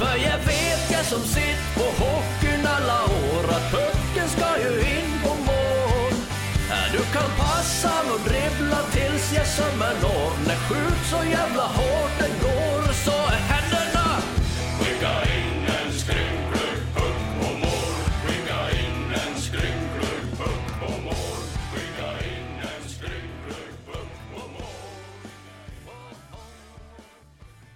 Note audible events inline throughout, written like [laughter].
För jag vet jag som sitt på hockeyn alla år att pucken ska ju in på mål. Du kan passa och dribbla tills jag sömmen når. När skjut så jävla hårt den går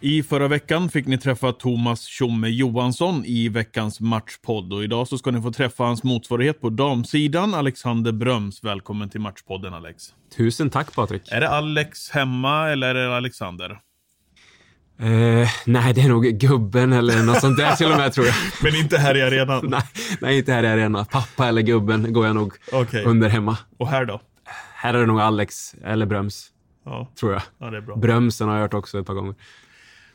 I förra veckan fick ni träffa Thomas Tjomme Johansson i veckans matchpodd och idag så ska ni få träffa hans motsvarighet på damsidan, Alexander Bröms. Välkommen till Matchpodden Alex. Tusen tack Patrik. Är det Alex hemma eller är det Alexander? Eh, nej, det är nog gubben eller något sånt där till och med tror jag. [laughs] Men inte här i arenan? [laughs] nej, nej, inte här i arenan. Pappa eller gubben går jag nog Okej. under hemma. Och här då? Här är det nog Alex eller Bröms, Ja, tror jag. ja det är bra. Brömsen har jag hört också ett par gånger.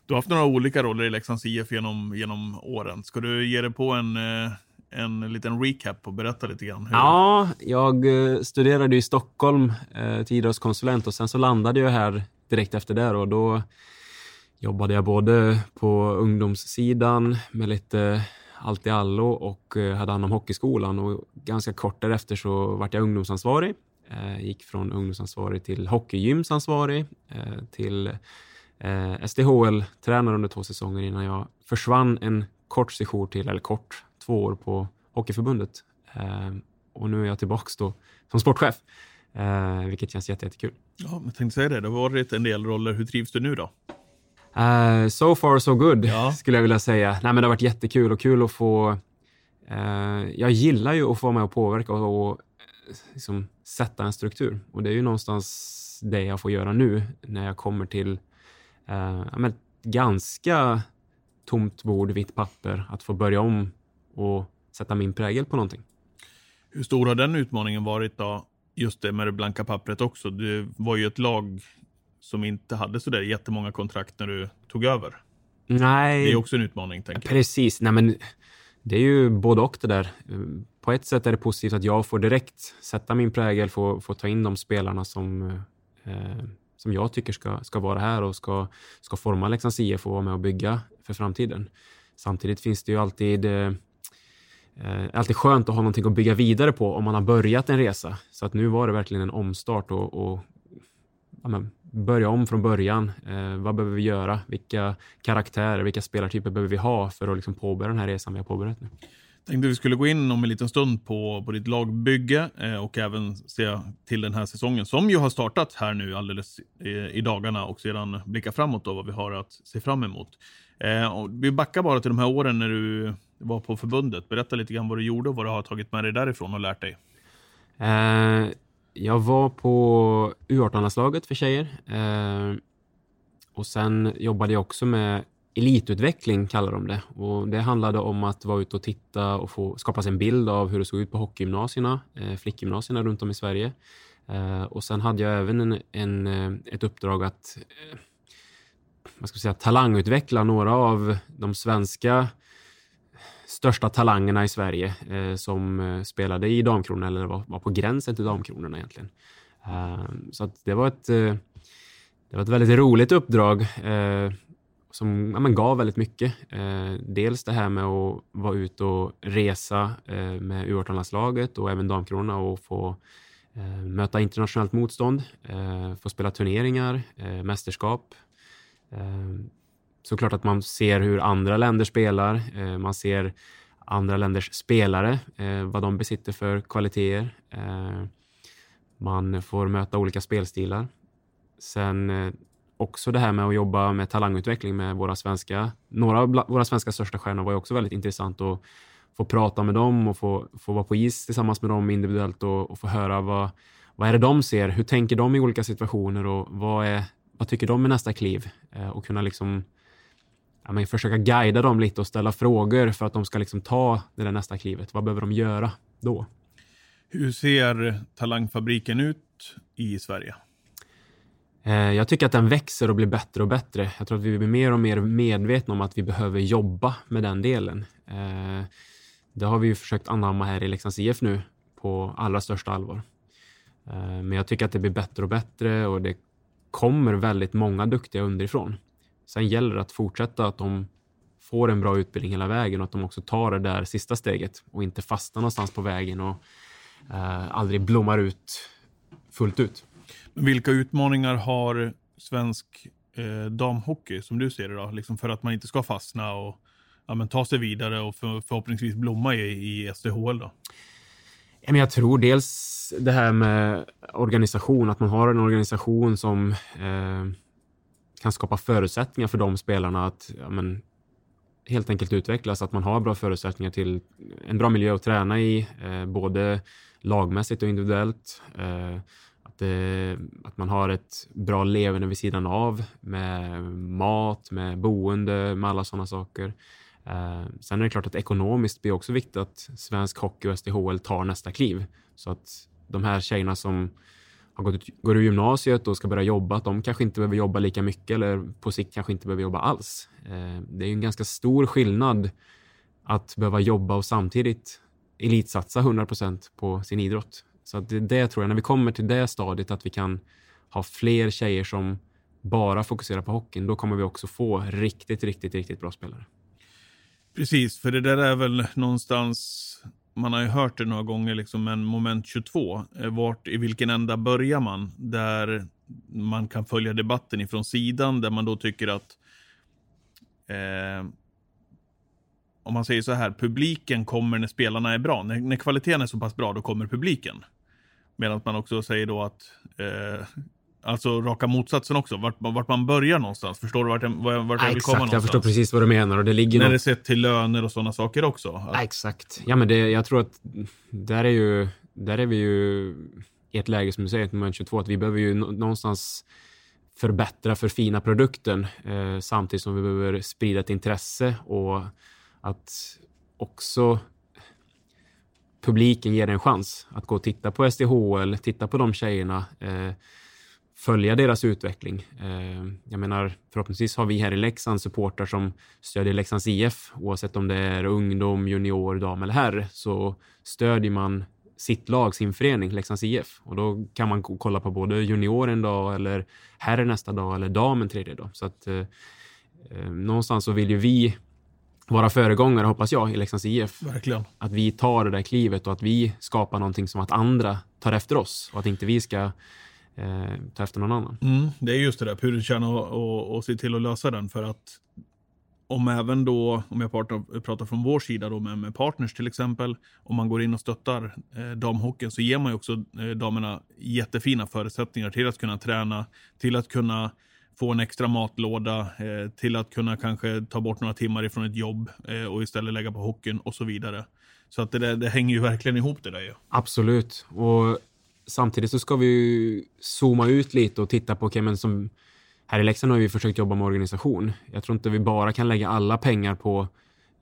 Du har haft några olika roller i Leksands IF genom, genom åren. Ska du ge dig på en, eh, en liten recap och berätta lite grann? Hur? Ja, jag eh, studerade i Stockholm eh, till idrottskonsulent och sen så landade jag här direkt efter det och då jobbade jag både på ungdomssidan med lite allt i allo och eh, hade hand om hockeyskolan och ganska kort därefter så vart jag ungdomsansvarig. Gick från ungdomsansvarig till hockeygymsansvarig till eh, SDHL-tränare under två säsonger innan jag försvann en kort sejour till, eller kort, två år på Hockeyförbundet. Eh, och nu är jag tillbaks då som sportchef, eh, vilket känns jätte, jättekul. Ja, jag tänkte säga det. Det har varit en del roller. Hur trivs du nu då? Eh, so far so good, Ja. [laughs] skulle jag vilja säga. Nej, men det har varit jättekul och kul att få... eh, jag gillar ju att få vara med och påverka och, och eh, liksom, sätta en struktur. Och det är ju någonstans det jag får göra nu när jag kommer till men, ett ganska tomt bord, vitt papper, att få börja om och sätta min prägel på någonting. Hur stor har den utmaningen varit då? Just det med det blanka pappret också. Det var ju ett lag som inte hade sådär jättemånga kontrakt när du tog över. Nej, Det är också en utmaning, tänker jag. Precis. Nej, men det är ju både och det där. På ett sätt är det positivt att jag får direkt sätta min prägel, få, få ta in de spelarna som, eh, som jag tycker ska, ska vara här och ska, ska forma Leksands IF och vara med och bygga för framtiden. Samtidigt finns det ju alltid eh, alltid skönt att ha någonting att bygga vidare på om man har börjat en resa. Så att nu var det verkligen en omstart och, och ja, men, börja om från början. Eh, vad behöver vi göra? Vilka karaktärer, vilka spelartyper behöver vi ha för att liksom påbörja den här resan vi har påbörjat nu? Tänkte vi skulle gå in om en liten stund på, på ditt lagbygge eh, och även se till den här säsongen som ju har startat här nu alldeles eh, i dagarna och sedan blicka framåt då vad vi har att se fram emot. Eh, och vi backar bara till de här åren när du var på förbundet. Berätta lite grann vad du gjorde och vad du har tagit med dig därifrån och lärt dig. Eh, jag var på U18-landslaget för tjejer. Eh, och sen jobbade jag också med elitutveckling, kallar de det. Och det handlade om att vara ute och titta och få skapa sig en bild av hur det såg ut på hockeygymnasierna, eh, flickgymnasierna runt om i Sverige. Eh, och sen hade jag även en, en, eh, ett uppdrag att eh, vad ska jag säga, talangutveckla några av de svenska största talangerna i Sverige eh, som eh, spelade i Damkronorna eller var, var på gränsen till Damkronorna egentligen. Eh, så att det var ett eh, det var ett väldigt roligt uppdrag eh, som ja, men gav väldigt mycket. Eh, dels det här med att vara ute och resa eh, med U18-landslaget och även Damkronorna och få eh, möta internationellt motstånd, eh, få spela turneringar, eh, mästerskap. Eh, såklart att man ser hur andra länder spelar. Eh, man ser andra länders spelare, eh, vad de besitter för kvaliteter. Eh, man får möta olika spelstilar. Sen eh, också det här med att jobba med talangutveckling med våra svenska, några av våra svenska största stjärnor var ju också väldigt intressant att få prata med dem och få, få vara på is tillsammans med dem individuellt och, och få höra vad, vad är det de ser? Hur tänker de i olika situationer och vad, är, vad tycker de är nästa kliv? Eh, och kunna liksom ja, men försöka guida dem lite och ställa frågor för att de ska liksom ta det där nästa klivet. Vad behöver de göra då? Hur ser Talangfabriken ut i Sverige? Eh, jag tycker att den växer och blir bättre och bättre. Jag tror att vi blir mer och mer medvetna om att vi behöver jobba med den delen. Eh, det har vi ju försökt anamma här i Leksands IF nu på allra största allvar. Eh, men jag tycker att det blir bättre och bättre och det kommer väldigt många duktiga underifrån. Sen gäller det att fortsätta att de får en bra utbildning hela vägen och att de också tar det där sista steget och inte fastnar någonstans på vägen och aldrig blommar ut fullt ut. Vilka utmaningar har svensk eh, damhockey som du ser det då? Liksom för att man inte ska fastna och ja, men ta sig vidare och för, förhoppningsvis blomma i, i SDHL då? Jag tror dels det här med organisation, att man har en organisation som eh, kan skapa förutsättningar för de spelarna att ja, men, helt enkelt utvecklas, att man har bra förutsättningar till en bra miljö att träna i, eh, både lagmässigt och individuellt. Eh, att, eh, att man har ett bra leverne vid sidan av med mat, med boende, med alla sådana saker. Eh, sen är det klart att ekonomiskt blir också viktigt att svensk hockey och SDHL tar nästa kliv. Så att de här tjejerna som har gått ut, går ur gymnasiet och ska börja jobba, att de kanske inte behöver jobba lika mycket eller på sikt kanske inte behöver jobba alls. Eh, det är en ganska stor skillnad att behöva jobba och samtidigt elitsatsa 100 procent på sin idrott. Så det, det tror jag, när vi kommer till det stadiet att vi kan ha fler tjejer som bara fokuserar på hockeyn, då kommer vi också få riktigt, riktigt, riktigt bra spelare. Precis, för det där är väl någonstans, man har ju hört det några gånger, liksom en moment 22. Eh, vart, I vilken ända börjar man? Där man kan följa debatten ifrån sidan, där man då tycker att eh, om man säger så här, publiken kommer när spelarna är bra. När, när kvaliteten är så pass bra, då kommer publiken. Medan man också säger då att eh, Alltså raka motsatsen också, vart, vart man börjar någonstans. Förstår du vart, jag, vart jag vill komma någonstans? jag förstår precis vad du menar. Och det ligger När något... det sett till löner och sådana saker också. Att... Exakt. Ja, men det, jag tror att där är, ju, där är vi ju i ett läge som du säger, ett moment 22, att vi behöver ju någonstans förbättra för fina produkten eh, samtidigt som vi behöver sprida ett intresse och att också publiken ger en chans att gå och titta på SDHL, titta på de tjejerna. Eh, följa deras utveckling. Eh, jag menar, förhoppningsvis har vi här i Leksand supportrar som stödjer Leksands IF, oavsett om det är ungdom, junior, dam eller herr, så stödjer man sitt lag, sin förening, Leksands IF. Och då kan man kolla på både junior en dag eller herr nästa dag eller dam en tredje dag. Så att eh, eh någonstans så vill ju vi vara föregångare, hoppas jag, i Leksands IF. Verkligen. Att vi tar det där klivet och att vi skapar någonting som att andra tar efter oss och att inte vi ska eh, ta efter någon annan. Mm, det är just det där pudelkärna och, och, och se till att lösa den för att om även då, om jag pratar, pratar från vår sida då med, med, partners till exempel, om man går in och stöttar eh, damhockeyn så ger man ju också eh, damerna jättefina förutsättningar till att kunna träna, till att kunna få en extra matlåda, eh, till att kunna kanske ta bort några timmar ifrån ett jobb eh, och istället lägga på hockeyn och så vidare. Så att det, det hänger ju verkligen ihop det där ju. Absolut. Och samtidigt så ska vi zooma ut lite och titta på, okay, men som här i Leksand har vi försökt jobba med organisation. Jag tror inte vi bara kan lägga alla pengar på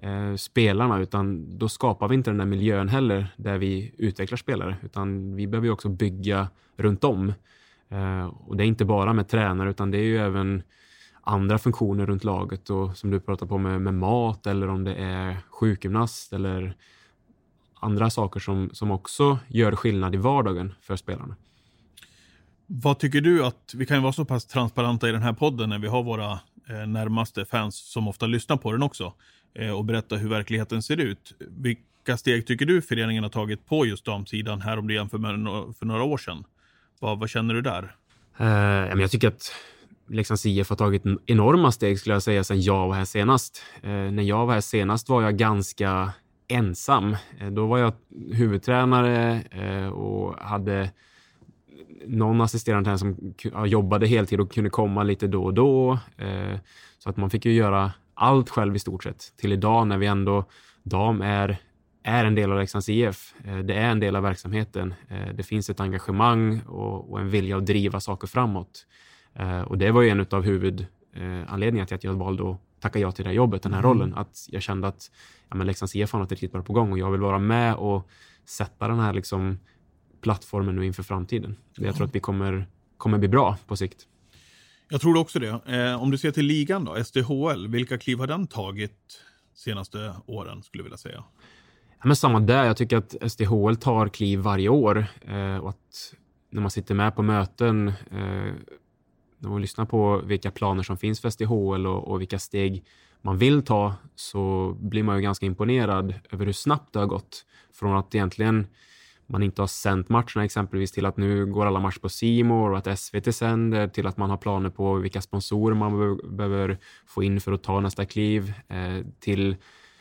eh, spelarna, utan då skapar vi inte den där miljön heller där vi utvecklar spelare, utan vi behöver också bygga runt om. Eh, och det är inte bara med tränare, utan det är ju även andra funktioner runt laget och som du pratar på med, med mat eller om det är sjukgymnast eller andra saker som, som också gör skillnad i vardagen för spelarna. Vad tycker du att, vi kan ju vara så pass transparenta i den här podden när vi har våra eh, närmaste fans som ofta lyssnar på den också eh, och berätta hur verkligheten ser ut. Vilka steg tycker du föreningen har tagit på just damsidan här om du jämför med no för några år sedan? Vad, vad känner du där? Eh, jag tycker att liksom, Leksands IF har tagit enorma steg skulle jag säga sedan jag var här senast. Eh, när jag var här senast var jag ganska ensam. Eh, då var jag huvudtränare eh, och hade någon assisterande som jobbade heltid och kunde komma lite då och då. Eh, så att man fick ju göra allt själv i stort sett. Till idag när vi ändå, dam är, är en del av Leksands IF. Det är en del av verksamheten. Det finns ett engagemang och, en vilja att driva saker framåt. Och det var ju en av huvudanledningarna till att jag valde att tacka ja till det här jobbet, den här mm. rollen. Att jag kände att ja, men Leksands IF har något riktigt bra på gång och jag vill vara med och sätta den här liksom, plattformen nu inför framtiden. Ja. Jag tror att vi kommer, kommer bli bra på sikt. Jag tror också det. Eh, om du ser till ligan då, SDHL, vilka kliv har den tagit senaste åren skulle jag vilja säga? Men samma där. Jag tycker att SDHL tar kliv varje år eh, och att när man sitter med på möten eh, när man lyssnar på vilka planer som finns för SDHL och, och vilka steg man vill ta så blir man ju ganska imponerad över hur snabbt det har gått. Från att egentligen man inte har sänt matcherna exempelvis till att nu går alla matcher på Simor och att SVT sänder till att man har planer på vilka sponsorer man behöver få in för att ta nästa kliv eh, till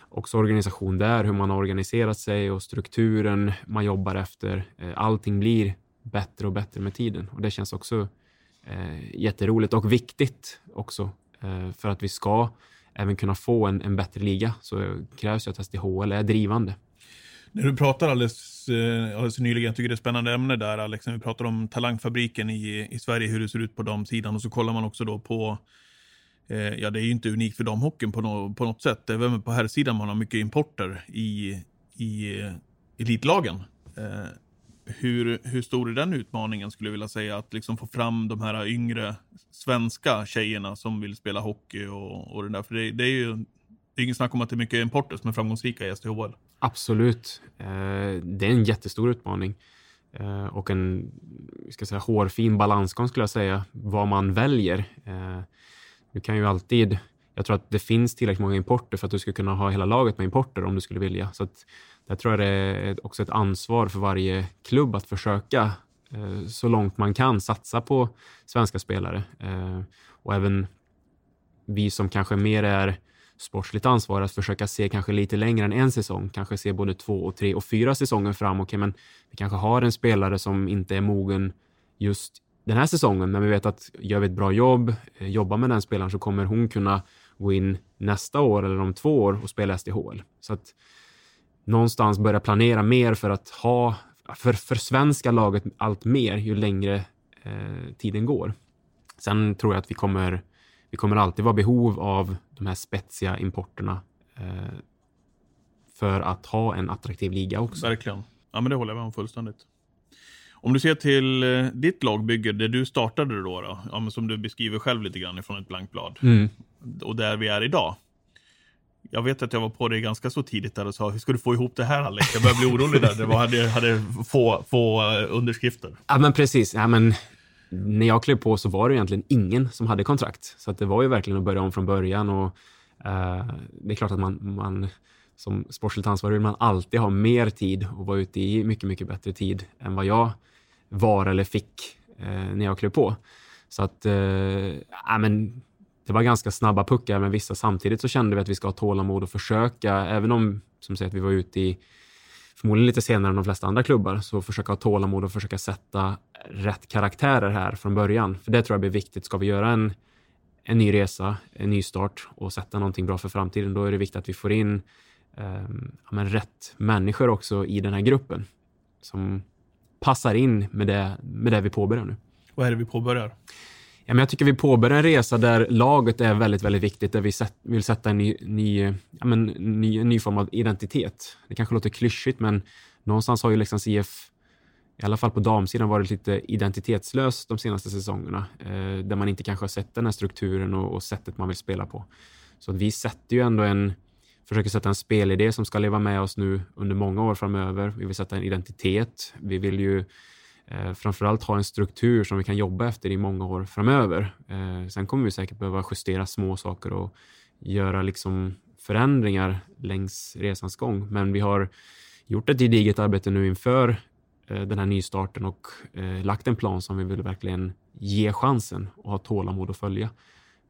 också organisation där, hur man har organiserat sig och strukturen man jobbar efter. Eh, allting blir bättre och bättre med tiden och det känns också eh, jätteroligt och viktigt också eh, för att vi ska även kunna få en, en bättre liga så krävs ju att SDHL är drivande. När du pratar alldeles, eh, alldeles nyligen, jag tycker det är ett spännande ämne där Alex, när vi pratar om talangfabriken i, i Sverige, hur det ser ut på de sidan och så kollar man också då på Eh, ja, det är ju inte unikt för damhockeyn på, no, på något sätt. Även på här sidan man har mycket importer i, i eh, elitlagen. Eh, hur, hur stor är den utmaningen skulle jag vilja säga? Att liksom få fram de här yngre svenska tjejerna som vill spela hockey och, och det där. För det, det är ju det är ingen snack om att det är mycket importer som är framgångsrika i SDHL. Absolut. Eh, det är en jättestor utmaning. Eh, och en ska säga, hårfin balansgång skulle jag säga, vad man väljer. Eh, du kan ju alltid, jag tror att det finns tillräckligt många importer för att du ska kunna ha hela laget med importer om du skulle vilja. Så att, där tror jag det är också ett ansvar för varje klubb att försöka eh, så långt man kan satsa på svenska spelare. Eh, och även vi som kanske mer är sportsligt ansvariga att försöka se kanske lite längre än en säsong, kanske se både två och tre och fyra säsonger fram. Okej, men vi kanske har en spelare som inte är mogen just den här säsongen, men vi vet att gör vi ett bra jobb, eh, jobbar med den spelaren så kommer hon kunna gå in nästa år eller om två år och spela SDHL. Så att någonstans börja planera mer för att ha, för, för svenska laget allt mer ju längre eh, tiden går. Sen tror jag att vi kommer vi kommer alltid vara behov av de här spetsiga importerna eh, för att ha en attraktiv liga också. Verkligen. Ja, men det håller jag med om fullständigt. Om du ser till eh, ditt lagbygge, det du startade då, då ja, men som du beskriver själv lite grann ifrån ett blankt blad, mm. och där vi är idag. Jag vet att jag var på dig ganska så tidigt där och sa, hur ska du få ihop det här Alex? Jag börjar bli orolig där. Det var, hade, hade få, få uh, underskrifter. Ja men precis. Ja, men när jag klev på så var det egentligen ingen som hade kontrakt. Så att det var ju verkligen att börja om från början. Och, uh, det är klart att man, man som sportsligt ansvarig vill man alltid ha mer tid och vara ute i mycket, mycket bättre tid än vad jag var eller fick eh, när jag klev på. Så att, uh, men det var ganska snabba puckar med vissa. Samtidigt så kände vi att vi ska ha tålamod och försöka, även om som sagt, vi var ute i förmodligen lite senare än de flesta andra klubbar, så försöka ha tålamod och försöka sätta rätt karaktärer här från början. För det tror jag blir viktigt. Ska vi göra en, en ny resa, en ny start och sätta någonting bra för framtiden, då är det viktigt att vi får in eh, ja, rätt människor också i den här gruppen som passar in med det, med det vi påbörjar nu. Vad är det vi påbörjar? Ja, men jag tycker vi påbörjar en resa där laget är väldigt, väldigt viktigt, där vi set, vill sätta en ny, ny, ja, men, ny, ny form av identitet. Det kanske låter klyschigt, men någonstans har ju Leksands IF, i alla fall på damsidan, varit lite identitetslös de senaste säsongerna, eh, där man inte kanske har sett den här strukturen och, och sättet man vill spela på. Så vi sätter ju ändå en, försöker sätta en spelidé som ska leva med oss nu under många år framöver. Vi vill sätta en identitet. Vi vill ju eh, framförallt ha en struktur som vi kan jobba efter i många år framöver. Eh, sen kommer vi säkert behöva justera små saker och göra liksom förändringar längs resans gång. Men vi har gjort ett gediget arbete nu inför eh, den här nystarten och eh, lagt en plan som vi vill verkligen ge chansen och ha tålamod att följa.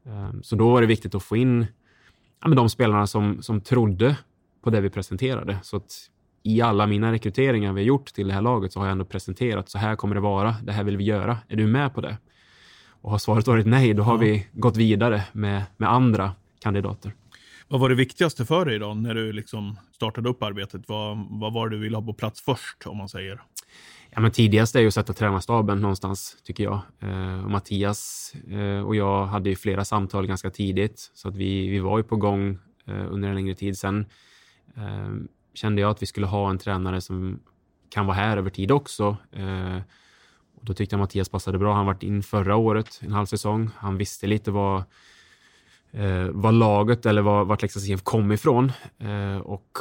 Eh, så då var det viktigt att få in ja, de spelarna som, som trodde på det vi presenterade. Så att i alla mina rekryteringar vi har gjort till det här laget så har jag ändå presenterat så här kommer det vara. Det här vill vi göra. Är du med på det? Och har svaret varit nej, då har ja. vi gått vidare med, med andra kandidater. Vad var det viktigaste för dig då när du liksom startade upp arbetet? Vad, vad var det du ville ha på plats först om man säger? Ja, men tidigast är ju att sätta tränarstaben någonstans, tycker jag. Eh, och Mattias eh, och jag hade ju flera samtal ganska tidigt, så att vi, vi var ju på gång eh, under en längre tid. Sen eh, kände jag att vi skulle ha en tränare som kan vara här över tid också. Eh, och då tyckte jag Mattias passade bra. Han varit in förra året, en halv säsong. Han visste lite vad, eh, vad laget eller var vart Leksands IF kom ifrån. Eh, och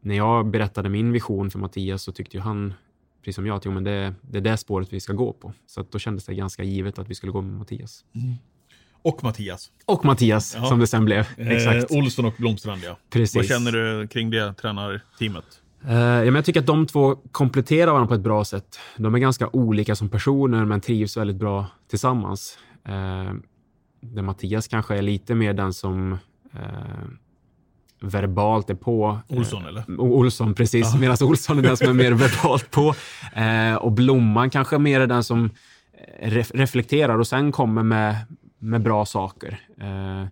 när jag berättade min vision för Mattias så tyckte ju han, precis som jag, att jo, men det, det är det spåret vi ska gå på. Så då kändes det ganska givet att vi skulle gå med Mattias. Mm. Och Mattias. Och Mattias, Ja. som det sen blev. Exakt. Eh, Olsson och Blomstrand, ja. Precis. Vad känner du kring det tränarteamet? Eh, ja, men jag tycker att de två kompletterar varandra på ett bra sätt. De är ganska olika som personer, men trivs väldigt bra tillsammans. Eh, där Mattias kanske är lite mer den som eh, verbalt är på. Eh, Olsson, eller? O- Olsson, precis. Medan Olsson är den som är mer verbalt på. Eh, och Blomman kanske mer är den som eh, ref reflekterar och sen kommer med, med bra saker. Eh,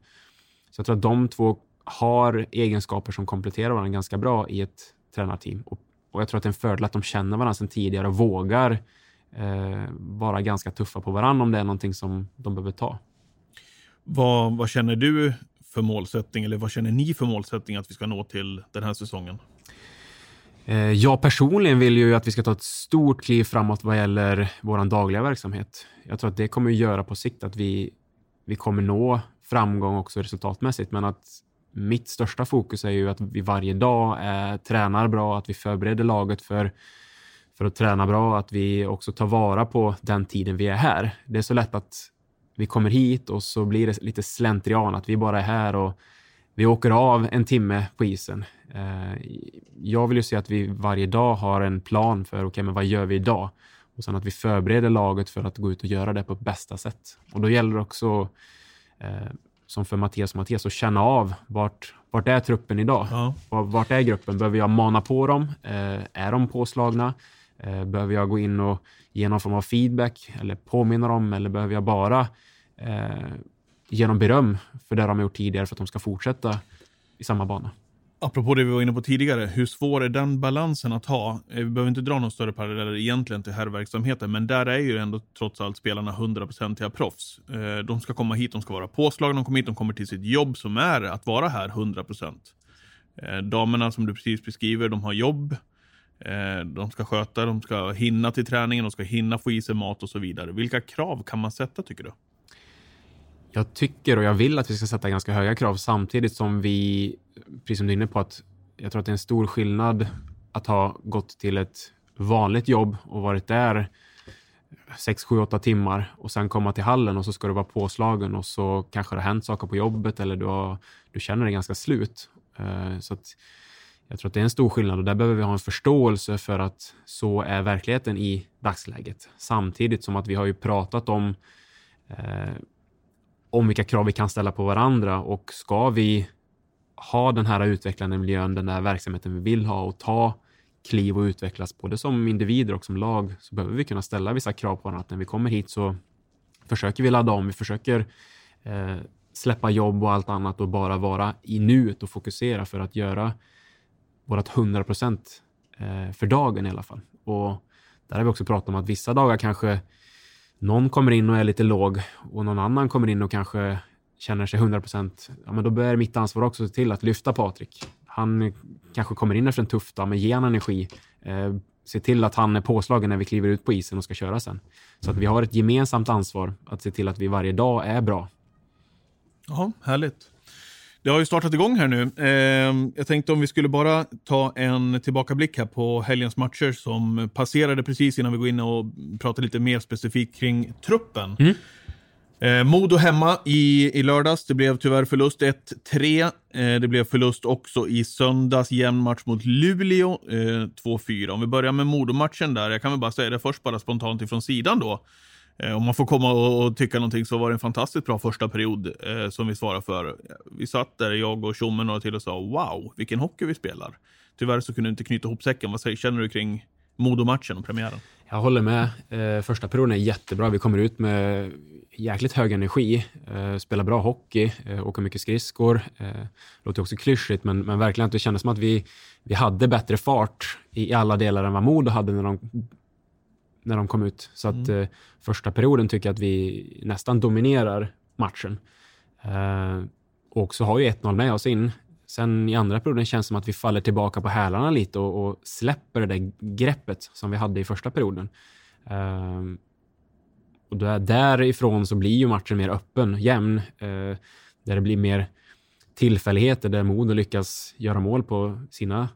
så jag tror att de två har egenskaper som kompletterar varandra ganska bra i ett tränarteam. Och, och jag tror att det är en fördel att de känner varandra sedan tidigare och vågar eh, vara ganska tuffa på varandra om det är någonting som de behöver ta. Vad, vad känner du för målsättning, eller vad känner ni för målsättning att vi ska nå till den här säsongen? Eh, jag personligen vill ju att vi ska ta ett stort kliv framåt vad gäller vår dagliga verksamhet. Jag tror att det kommer att göra på sikt att vi, vi kommer nå framgång också resultatmässigt, men att mitt största fokus är ju att vi varje dag eh, tränar bra, att vi förbereder laget för, för att träna bra, att vi också tar vara på den tiden vi är här. Det är så lätt att vi kommer hit och så blir det lite slentrian, att vi bara är här och vi åker av en timme på isen. Eh, Jag vill ju se att vi varje dag har en plan för, okej, men vad gör vi idag? Och sen att vi förbereder laget för att gå ut och göra det på bästa sätt. Och då gäller det också, eh, som för Mattias och Mattias, att känna av vart, vart är truppen idag? Ja. Var- Vart är gruppen? Behöver jag mana på dem? Eh, är de påslagna? Eh, behöver jag gå in och ge någon form av feedback eller påminna dem? Eller behöver jag bara eh, ge dem beröm för det de har gjort tidigare för att de ska fortsätta i samma bana? Apropå det vi var inne på tidigare, hur svår är den balansen att ha? Eh, vi behöver inte dra någon större paralleller egentligen till herrverksamheten, men där är ju ändå trots allt spelarna 100% proffs. Eh, de ska komma hit, de ska vara påslagna, de kommer hit, de kommer till sitt jobb som är att vara här 100%. Eh, damerna som du precis beskriver, de har jobb, Eh, de ska sköta, de ska hinna till träningen, de ska hinna få i sig mat och så vidare. Vilka krav kan man sätta tycker du? Jag tycker och jag vill att vi ska sätta ganska höga krav samtidigt som vi, precis som du är inne på, att jag tror att det är en stor skillnad att ha gått till ett vanligt jobb och varit där 6, 7, 8 timmar och sen komma till hallen och så ska du vara påslagen och så kanske det har hänt saker på jobbet eller du, har, du känner dig ganska slut. Eh, så att jag tror att det är en stor skillnad och där behöver vi ha en förståelse för att så är verkligheten i dagsläget. Samtidigt som att vi har ju pratat om eh, om vilka krav vi kan ställa på varandra och ska vi ha den här utvecklande miljön, den där verksamheten vi vill ha och ta kliv och utvecklas både som individer och som lag så behöver vi kunna ställa vissa krav på varandra. Att när vi kommer hit så försöker vi ladda om, vi försöker eh, släppa jobb och allt annat och bara vara i nuet och fokusera för att göra vårt 100 procent eh, för dagen i alla fall. Och där har vi också pratat om att vissa dagar kanske någon kommer in och är lite låg och någon annan kommer in och kanske känner sig 100 procent. Ja, men då bör mitt ansvar också se till att lyfta Patrik. Han kanske kommer in efter en tuff dag, men ge han energi. Eh, se till att han är påslagen när vi kliver ut på isen och ska köra sen. Så att vi har ett gemensamt ansvar att se till att vi varje dag är bra. Ja, härligt. Det har ju startat igång här nu. Eh, jag tänkte om vi skulle bara ta en tillbakablick här på helgens matcher som passerade precis innan vi går in och pratar lite mer specifikt kring truppen. Mm. Eh, Modo hemma i, i lördags. Det blev tyvärr förlust 1-3. Eh, det blev förlust också i söndags. Jämn match mot Luleå eh, 2-4. Om vi börjar med Modo-matchen där. Jag kan väl bara säga det först bara spontant ifrån sidan då. Eh, om man får komma och, tycka någonting så var det en fantastiskt bra första period eh, som vi svarade för. Vi satt där, jag och Tjommen och till och sa wow, vilken hockey vi spelar. Tyvärr så kunde du inte knyta ihop säcken. Vad säger, känner du kring Modo-matchen och premiären? Jag håller med. Eh, första perioden är jättebra. Vi kommer ut med jäkligt hög energi, eh, spelar bra hockey, eh, åker mycket skridskor. Eh, låter också klyschigt, men, men verkligen att det kändes som att vi, vi hade bättre fart i, i alla delar än vad Modo hade när de, när de kom ut. Så att eh, första perioden tycker jag att vi nästan dominerar matchen. Eh, och så har ju 1-0 med oss in. Sen i andra perioden känns det som att vi faller tillbaka på hälarna lite och, och släpper det där greppet som vi hade i första perioden. Ehm, och där, därifrån så blir ju matchen mer öppen, jämn, eh, där det blir mer tillfälligheter där Modo lyckas göra mål på sina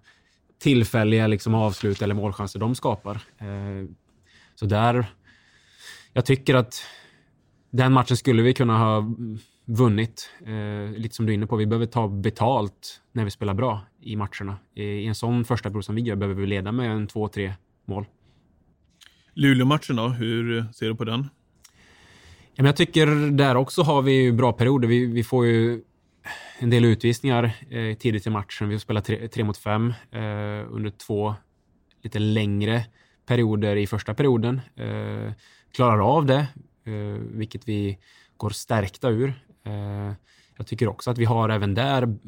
tillfälliga liksom, avslut eller målchanser de skapar. Eh, så där, jag tycker att den matchen skulle vi kunna ha vunnit. Eh, lite som du är inne på, vi behöver ta betalt när vi spelar bra i matcherna. I en sån första period som vi gör behöver vi leda med en två, tre mål. Luleå-matchen då, hur ser du på den? Ja, men jag tycker där också har vi bra perioder. Vi, vi får ju en del utvisningar eh, tidigt i matchen. Vi spelar tre, tre mot fem eh, under två lite längre perioder i första perioden. Eh, klarar av det, eh, vilket vi går stärkta ur. Eh, jag tycker också att vi har även där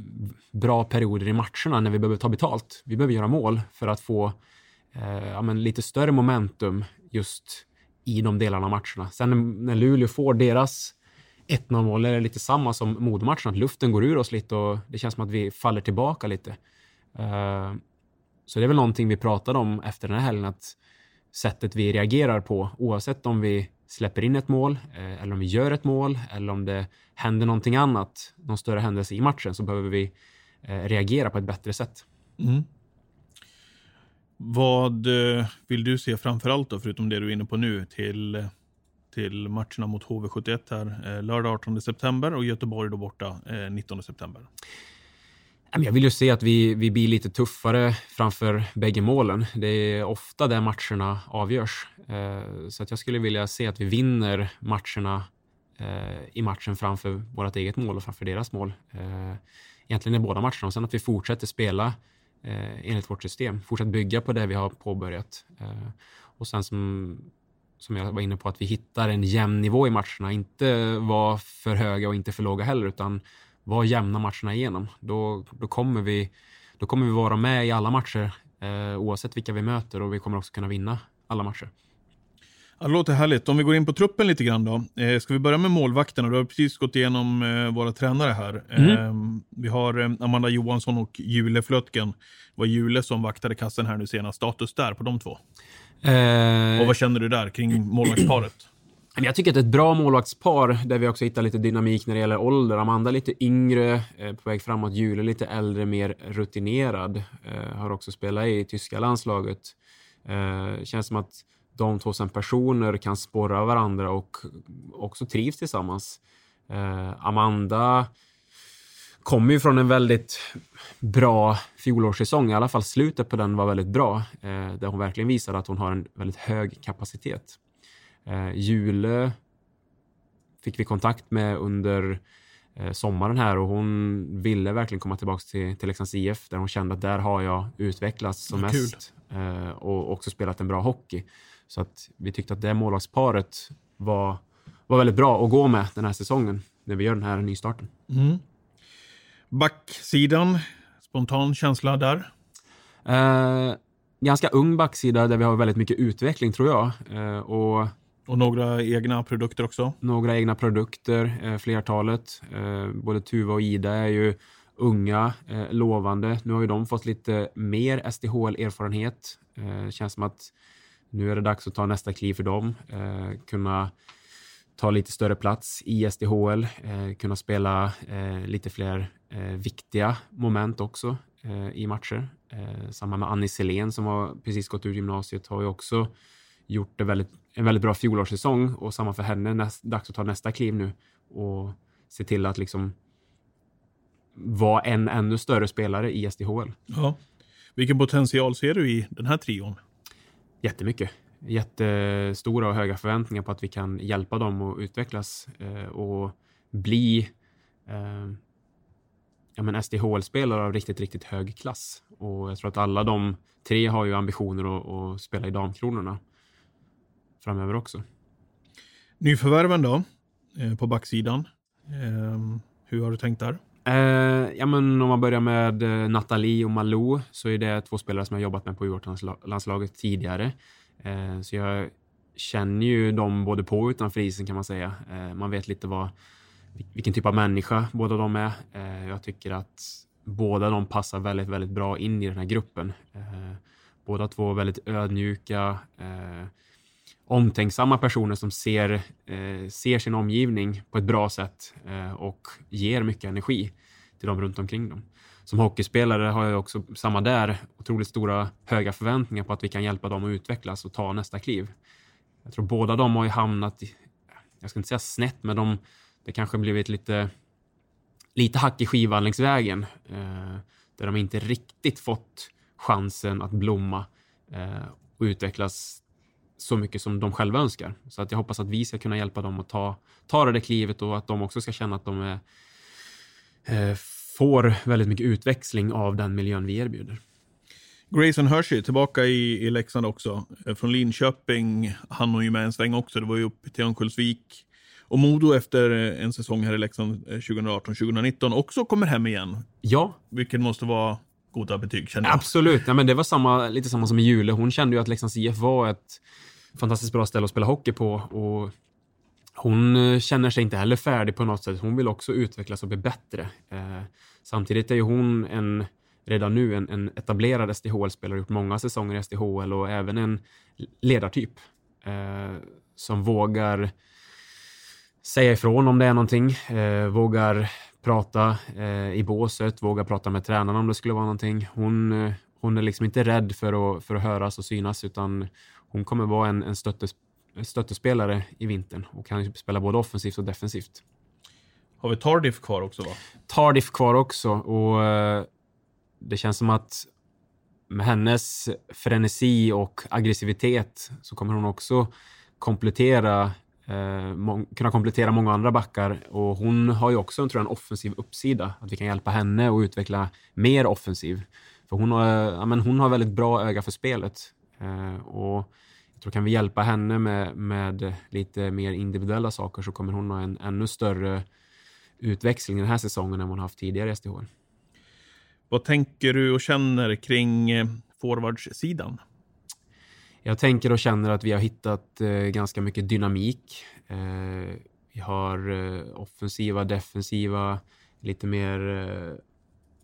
bra perioder i matcherna när vi behöver ta betalt. Vi behöver göra mål för att få eh, ja, lite större momentum just i de delarna av matcherna. Sen när Luleå får deras 1-0 mål är det lite samma som modmatchen, att luften går ur oss lite och det känns som att vi faller tillbaka lite. Uh, så det är väl någonting vi pratade om efter den här helgen, att sättet vi reagerar på, oavsett om vi släpper in ett mål eh, eller om vi gör ett mål eller om det händer någonting annat, någon större händelse i matchen, så behöver vi eh, reagera på ett bättre sätt. Mm. Vad eh, vill du se framför allt då, förutom det du är inne på nu, till, till matcherna mot HV71 här lördag 18 september och Göteborg då borta 19 september? Jag vill ju se att vi, vi blir lite tuffare framför bägge målen. Det är ofta där matcherna avgörs. Eh, så att jag skulle vilja se att vi vinner matcherna eh, i matchen framför vårt eget mål och framför deras mål. Eh, egentligen i båda matcherna. Och sen att vi fortsätter spela enligt vårt system. Fortsätter bygga på det vi har påbörjat. Och sen som, som jag var inne på, att vi hittar en jämn nivå i matcherna. Inte vara för höga och inte för låga heller, utan vara jämna matcherna igenom. Då, då, kommer vi, då kommer vi vara med i alla matcher eh, oavsett vilka vi möter och vi kommer också kunna vinna alla matcher. Ja, det låter härligt. Om vi går in på truppen lite grann då. Eh, ska vi börja med målvakterna? Du har precis gått igenom eh, våra tränare här. Mm. Eh, vi har eh, Amanda Johansson och Jule Flötgen. Det var Jule som vaktade kassen här nu senast. Status där på de två? Eh, och vad känner du där kring målvaktsparet? Jag tycker att det är ett bra målvaktspar där vi också hittar lite dynamik när det gäller ålder. Amanda lite yngre, eh, på väg framåt. Jule lite äldre, mer rutinerad. Eh, har också spelat i tyska landslaget. Eh, känns som att de två som personer kan spåra varandra och också trivs tillsammans. Amanda kommer ju från en väldigt bra fjolårssäsong. I alla fall slutet på den var väldigt bra. där hon verkligen visade att hon har en väldigt hög kapacitet. Eh, Jule fick vi kontakt med under eh, sommaren här och hon ville verkligen komma tillbaka till, till Leksands IF där hon kände att där har jag utvecklats som ja, mest eh, och också spelat en bra hockey. Så att vi tyckte att det målvaktsparet var, var väldigt bra att gå med den här säsongen när vi gör den här nystarten. Mm. Backsidan, spontan känsla där? Eh, ganska ung backsida där vi har väldigt mycket utveckling tror jag. Eh, och och några egna produkter också? Några egna produkter, eh, flertalet. Eh, både Tuva och Ida är ju unga, eh, lovande. Nu har ju de fått lite mer SDHL-erfarenhet. Eh, känns som att nu är det dags att ta nästa kliv för dem. Eh, kunna ta lite större plats i SDHL, eh, kunna spela eh, lite fler eh, viktiga moment också i matcher. samma med Annie Selén som har precis gått ur gymnasiet har ju också gjort det väldigt, en väldigt bra fjolårssäsong och samma för henne. Näst, dags att ta nästa kliv nu och se till att liksom vara en ännu större spelare i SDHL. Ja. Vilken potential ser du i den här trion? Jättemycket. Jättestora och höga förväntningar på att vi kan hjälpa dem att utvecklas eh, och bli eh, ja, men SDHL-spelare av riktigt, riktigt hög klass. Och jag tror att alla de tre har ju ambitioner att, att spela i damkronorna framöver också. Nyförvärven då, eh, på backsidan. Eh, hur har du tänkt där? Eh, ja, men om man börjar med eh, Nathalie och Malou så är det två spelare som jag jobbat med på U18-landslaget tidigare. Eh, så jag känner ju dem både på och utanför isen kan man säga. Eh, man vet lite vad, vilken typ av människa båda de är. jag tycker att båda de passar väldigt, väldigt bra in i den här gruppen. båda två väldigt ödmjuka, omtänksamma personer som ser, eh, ser sin omgivning på ett bra sätt eh, och ger mycket energi till dem runt omkring dem. Som hockeyspelare har jag också samma där, otroligt stora höga förväntningar på att vi kan hjälpa dem att utvecklas och ta nästa kliv. Jag tror båda de har ju hamnat i, jag ska inte säga snett, men de, det kanske blivit lite, lite hack i skivan längs vägen. Eh, där de inte riktigt fått chansen att blomma eh, och utvecklas så mycket som de själva önskar. Så att jag hoppas att vi ska kunna hjälpa dem att ta, ta det där klivet och att de också ska känna att de är, eh, får väldigt mycket utväxling av den miljön vi erbjuder. Grayson Hershey tillbaka i, i Leksand också. Eh, från Linköping. Han var ju med en sväng också. Det var ju upp till Örnsköldsvik. Och Modo efter eh, en säsong här i Leksand 2018-2019 eh, också kommer hem igen. Ja. Vilket måste vara goda betyg känner jag. Absolut. Ja, men det var samma, lite samma som i Jule. Hon kände ju att Leksands IF var ett fantastiskt bra ställe att spela hockey på. Och hon eh, känner sig inte heller färdig på något sätt. Hon vill också utvecklas och bli bättre. Eh, samtidigt är ju hon en redan nu en, en etablerad SDHL-spelare, gjort många säsonger i SDHL och även en ledartyp eh, som vågar säga ifrån om det är någonting, eh, vågar prata eh, i båset, vågar prata med tränarna om det skulle vara någonting. Hon, eh, hon är liksom inte rädd för att, för att höras och synas utan hon kommer vara en, en stöttes, stöttespelare i vintern och kan spela både offensivt och defensivt. Har vi Tardif kvar också? Va? Tardif kvar också och eh, det känns som att med hennes frenesi och aggressivitet så kommer hon också komplettera eh, kunna komplettera många andra backar och hon har ju också tror jag, en offensiv uppsida. Att vi kan hjälpa henne att utveckla mer offensiv. För hon har, ja, men hon har väldigt bra öga för spelet. Eh, och jag tror kan vi hjälpa henne med, med lite mer individuella saker så kommer hon ha en ännu större utväxling den här säsongen än hon haft tidigare i SDH. Vad tänker du och känner kring eh, forwardsidan? Jag tänker och känner att vi har hittat eh, ganska mycket dynamik. Vi har offensiva, defensiva, lite mer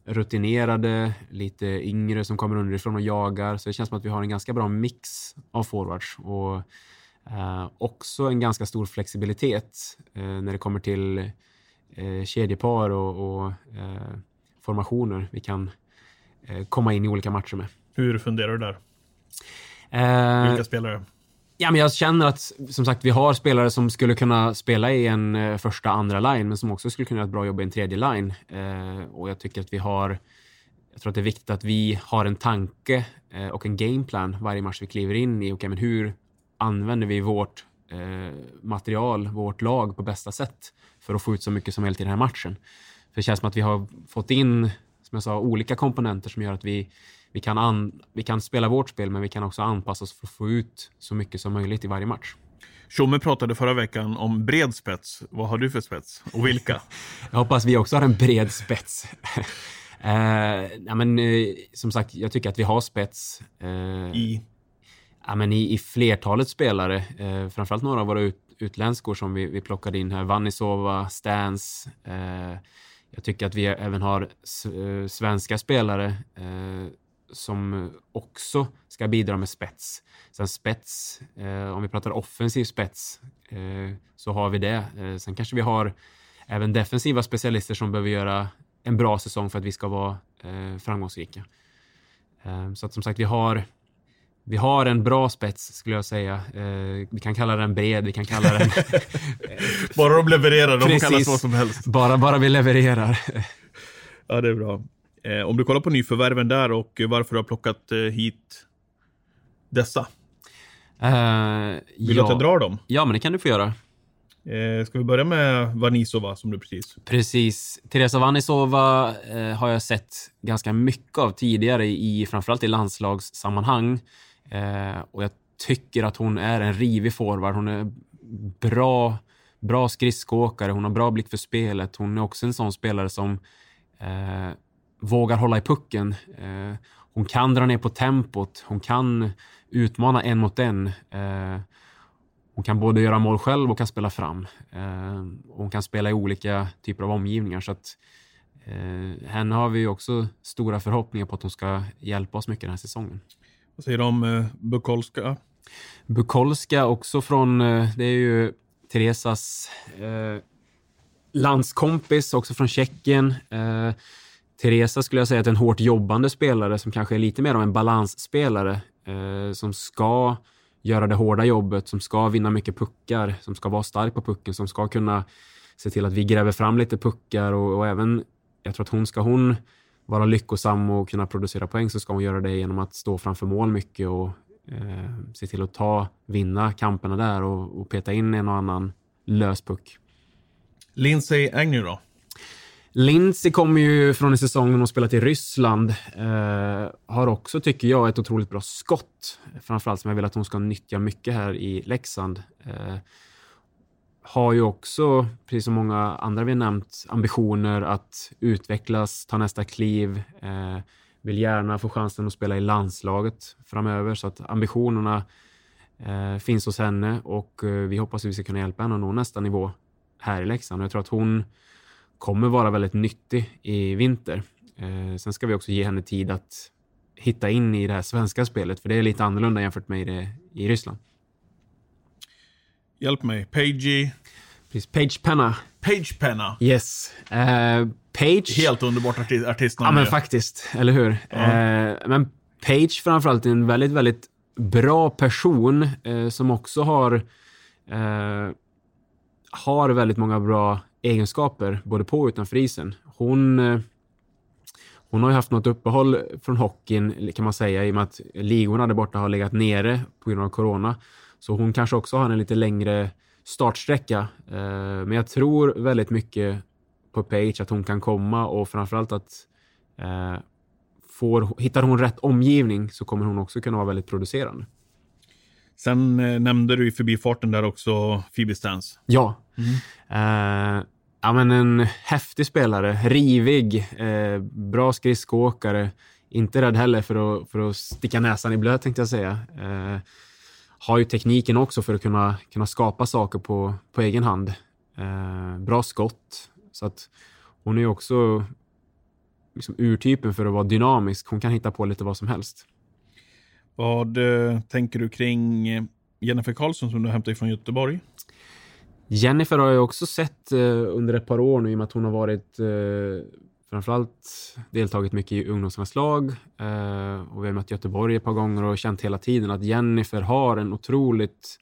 rutinerade, lite yngre som kommer underifrån och jagar. Så det känns som att vi har en ganska bra mix av forwards och eh, också en ganska stor flexibilitet när det kommer till kedjepar och, och formationer vi kan eh, komma in i olika matcher med. Hur funderar du där? Eh, Vilka spelare? Ja, men jag känner att som sagt, vi har spelare som skulle kunna spela i en eh, första, andra line, men som också skulle kunna göra ett bra jobb i en tredje line. Eh, och jag tycker att vi har jag tror att det är viktigt att vi har en tanke eh, och en gameplan varje match vi kliver in i. Okay, men hur använder vi vårt eh, material, vårt lag på bästa sätt för att få ut så mycket som möjligt i den här matchen? För det känns som att vi har fått in, som jag sa, olika komponenter som gör att vi, vi, kan, an, vi kan spela vårt spel, men vi kan också anpassa oss för att få ut så mycket som möjligt i varje match. Tjomme pratade förra veckan om bred spets. Vad har du för spets och vilka? [laughs] jag hoppas vi också har en bred spets. uh, [laughs] ja, men, uh, som sagt, jag tycker att vi har spets. Uh, I? Ja, men i, i flertalet spelare. Uh, framförallt några av våra ut, utländskor som vi, vi plockade in här. Vannisova, Stans. Jag tycker att vi även har eh, svenska spelare eh, som också ska bidra med spets. Sen spets, eh, om vi pratar offensiv spets, eh, så har vi det. Eh, sen kanske vi har även defensiva specialister som behöver göra en bra säsong för att vi ska vara eh, framgångsrika. så att som sagt, vi har vi har en bra spets skulle jag säga. Eh, vi kan kalla den bred, vi kan kalla den... [laughs] bara de levererar, de får kallas vad som helst. Bara, bara vi levererar. ja, det är bra. Eh, om du kollar på nyförvärven där och varför du har plockat eh, hit dessa. Uh, Vill ja. du att jag drar dem? Ja, men det kan du få göra. Eh, ska vi börja med Vanisova som du precis... Precis. Teresa Vanisova eh, har jag sett ganska mycket av tidigare i framförallt i landslagssammanhang. Eh, och jag tycker att hon är en rivig forward. Hon är bra, bra skridskoåkare, hon har bra blick för spelet. Hon är också en sån spelare som eh, vågar hålla i pucken. Eh, hon kan dra ner på tempot, hon kan utmana en mot en. Eh, hon kan både göra mål själv och kan spela fram. Eh, hon kan spela i olika typer av omgivningar. Så att, eh, henne har vi också stora förhoppningar på att hon ska hjälpa oss mycket den här säsongen. Vad säger du om eh, Bukolska? Bukolska också från, det är ju Teresas landskompis, också från Tjeckien. Teresa skulle jag säga är en hårt jobbande spelare som kanske är lite mer av en balansspelare eh, som ska göra det hårda jobbet, som ska vinna mycket puckar, som ska vara stark på pucken, som ska kunna se till att vi gräver fram lite puckar och, och även, jag tror att hon ska hon vara lyckosam och kunna producera poäng så ska hon göra det genom att stå framför mål mycket och eh, se till att ta, vinna kamperna där och, och peta in en och annan lös puck. Lindsay Agnew då? Lindsey kommer ju från en säsong när hon spelat i Ryssland. Eh, har också, tycker jag, ett otroligt bra skott. Framförallt som jag vill att hon ska nyttja mycket här i Leksand. Eh, har ju också, precis som många andra vi har nämnt, ambitioner att utvecklas, ta nästa kliv. Eh, vill gärna få chansen att spela i landslaget framöver, så att ambitionerna eh, finns hos henne och eh, vi hoppas att vi ska kunna hjälpa henne att nå nästa nivå här i Leksand. Jag tror att hon kommer vara väldigt nyttig i vinter. Eh, sen ska vi också ge henne tid att hitta in i det här svenska spelet, för det är lite annorlunda jämfört med det i Ryssland. Hjälp mig. Pagey. Precis. Page Penna. Page Penna. Yes. Uh, Page. Helt underbart artist, artistnamn. Ja, men faktiskt. Eller hur? Ja. Uh, men Page framförallt är en väldigt, väldigt bra person uh, som också har har väldigt många bra egenskaper, både på och utanför isen. Hon, hon har ju haft något uppehåll från hockeyn, kan man säga, i och med att ligorna där borta har legat nere på grund av corona. Så hon kanske också har en lite längre startsträcka. Eh, men jag tror väldigt mycket på Page, att hon kan komma och framförallt att eh, får, hittar hon rätt omgivning så kommer hon också kunna vara väldigt producerande. Sen eh, nämnde du i förbifarten där också Phoebe Stans. Ja. Mm. Eh, ja, men en häftig spelare, rivig, eh, bra skridskoåkare. Inte rädd heller för att, för att sticka näsan i blöt tänkte jag säga. Eh, har ju tekniken också för att kunna, kunna skapa saker på, på egen hand. Eh, bra skott. Så att hon är också liksom urtypen för att vara dynamisk. Hon kan hitta på lite vad som helst. Vad eh, tänker du kring eh, Jennifer Karlsson som du hämtade från Göteborg? Jennifer har jag också sett eh, under ett par år nu i och med att hon har varit eh, framförallt deltagit mycket i ungdomslandslag eh, och vi har mött Göteborg ett par gånger och känt hela tiden att Jennifer har en otroligt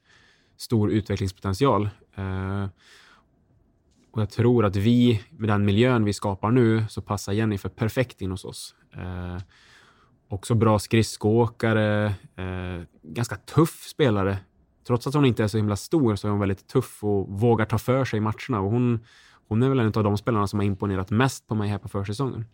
stor utvecklingspotential. Eh, och jag tror att vi, med den miljön vi skapar nu, så passar Jennifer perfekt in hos oss. Eh, också bra skridskoåkare, eh, ganska tuff spelare. Trots att hon inte är så himla stor så är hon väldigt tuff och vågar ta för sig i matcherna. Och hon, hon är väl en av de spelarna som har imponerat mest på mig här på försäsongen.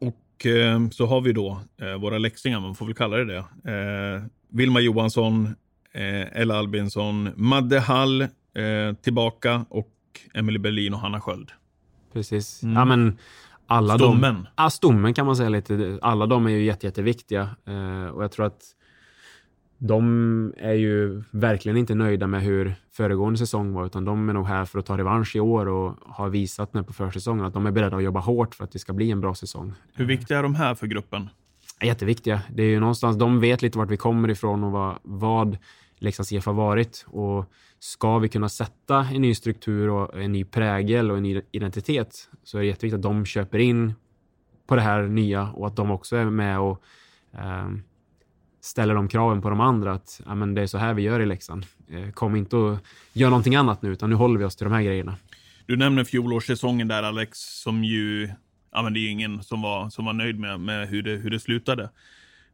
Och eh, så har vi då eh, våra läxingar, man får väl kalla det det. Eh, Vilma Johansson, eh, Ella Albinsson, Madde Hall eh, tillbaka och Emily Berlin och Hanna Sköld. Precis. Mm. Ja, men alla stommen. De, ja, stommen kan man säga lite. Alla de är ju jätte, jätteviktiga. Eh, och jag tror att de är ju verkligen inte nöjda med hur föregående säsong var, utan de är nog här för att ta revansch i år och har visat nu på försäsongen att de är beredda att jobba hårt för att det ska bli en bra säsong. Hur viktiga är de här för gruppen? Jätteviktiga. Det är ju någonstans, de vet lite vart vi kommer ifrån och vad, vad Leksands IF har varit. Och ska vi kunna sätta en ny struktur och en ny prägel och en ny identitet så är det jätteviktigt att de köper in på det här nya och att de också är med och um, ställer de kraven på de andra att ja, men det är så här vi gör i Leksand. Eh, kom inte och gör någonting annat nu, utan nu håller vi oss till de här grejerna. Du nämner fjolårssäsongen där Alex, som ju, ja men det är ju ingen som var, som var nöjd med, med hur, det, hur det slutade.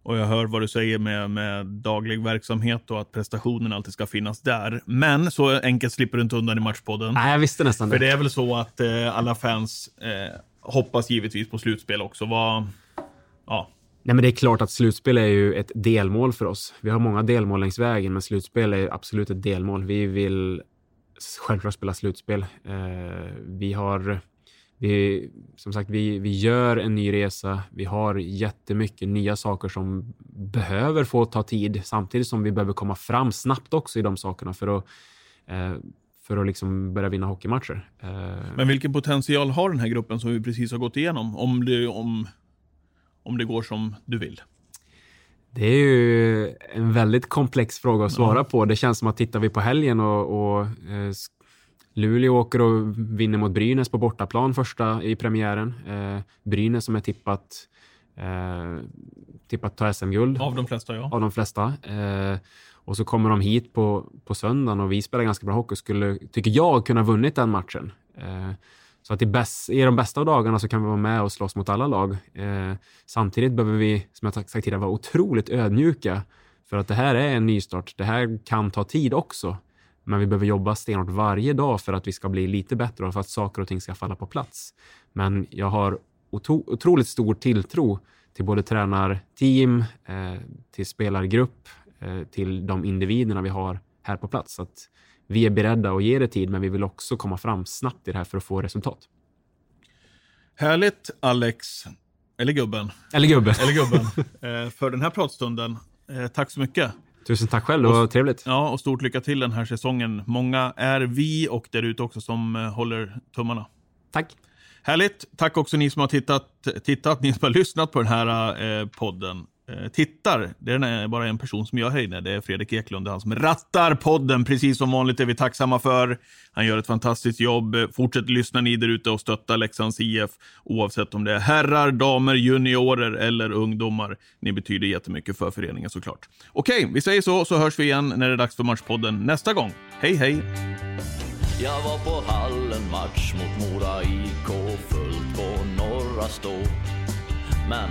Och jag hör vad du säger med, med daglig verksamhet och att prestationen alltid ska finnas där. Men så enkelt slipper du inte undan i Matchpodden. Nej, jag visste nästan det. För det är väl så att eh, alla fans eh, hoppas givetvis på slutspel också. Vad, ja, Nej, men det är klart att slutspel är ju ett delmål för oss. Vi har många delmål längs vägen, men slutspel är absolut ett delmål. Vi vill självklart spela slutspel. Eh, vi har, vi, som sagt, vi, vi gör en ny resa. Vi har jättemycket nya saker som behöver få ta tid, samtidigt som vi behöver komma fram snabbt också i de sakerna för att eh, för att liksom börja vinna hockeymatcher. Eh, men vilken potential har den här gruppen som vi precis har gått igenom? Om, det, om om det går som du vill? Det är ju en väldigt komplex fråga att svara ja. på. Det känns som att tittar vi på helgen och, och eh, Luleå åker och vinner mot Brynäs på bortaplan första i premiären. Eh, Brynäs som är tippat eh, tippat ta SM-guld. Av de flesta, ja. Av de flesta. Eh, Och så kommer de hit på, på söndagen och vi spelar ganska bra hockey och skulle, tycker jag, kunna vunnit den matchen. Eh, så att i, bäst, i de bästa av dagarna så kan vi vara med och slåss mot alla lag. Eh, samtidigt behöver vi, som jag sagt tidigare, vara otroligt ödmjuka. För att det här är en nystart. Det här kan ta tid också. Men vi behöver jobba stenhårt varje dag för att vi ska bli lite bättre och för att saker och ting ska falla på plats. Men jag har otro, otroligt stor tilltro till både tränarteam, eh, till spelargrupp, eh, till de individerna vi har här på plats. Så att vi är beredda att ge det tid, men vi vill också komma fram snabbt i det här för att få resultat. Härligt, Alex. Eller gubben. Eller gubben. Eller gubben. [laughs] eh, för den här pratstunden. Eh, tack så mycket. Tusen tack själv, det var trevligt. Ja, och stort lycka till den här säsongen. Många är vi och där ute också som eh, håller tummarna. Tack. Härligt. Tack också ni som har tittat, tittat ni som har lyssnat på den här eh, podden. Eh, tittar, det är bara en person som gör här inne. Det är Fredrik Eklund, det är han som rattar podden. Precis som vanligt är vi tacksamma för. Han gör ett fantastiskt jobb. Fortsätt lyssna ni där ute och stötta Leksands IF oavsett om det är herrar, damer, juniorer eller ungdomar. Ni betyder jättemycket för föreningen såklart. Okej, vi säger så, så hörs vi igen när det är dags för Matchpodden nästa gång. Hej, hej! Jag var på hallen match mot Mora IK fullt på Norra Stå. Men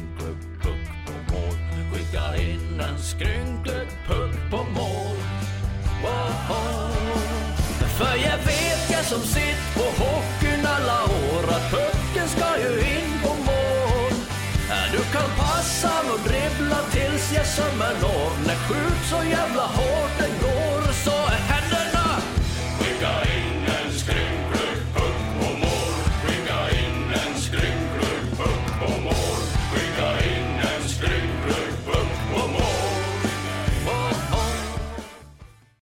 sparka in en skrynklig puck på mål. Wow. För jag vet jag som sitt på hockeyn alla år att pucken ska ju in på mål. Du kan passa och dribbla tills jag sömmer når. När skjut så jävla hårt den går.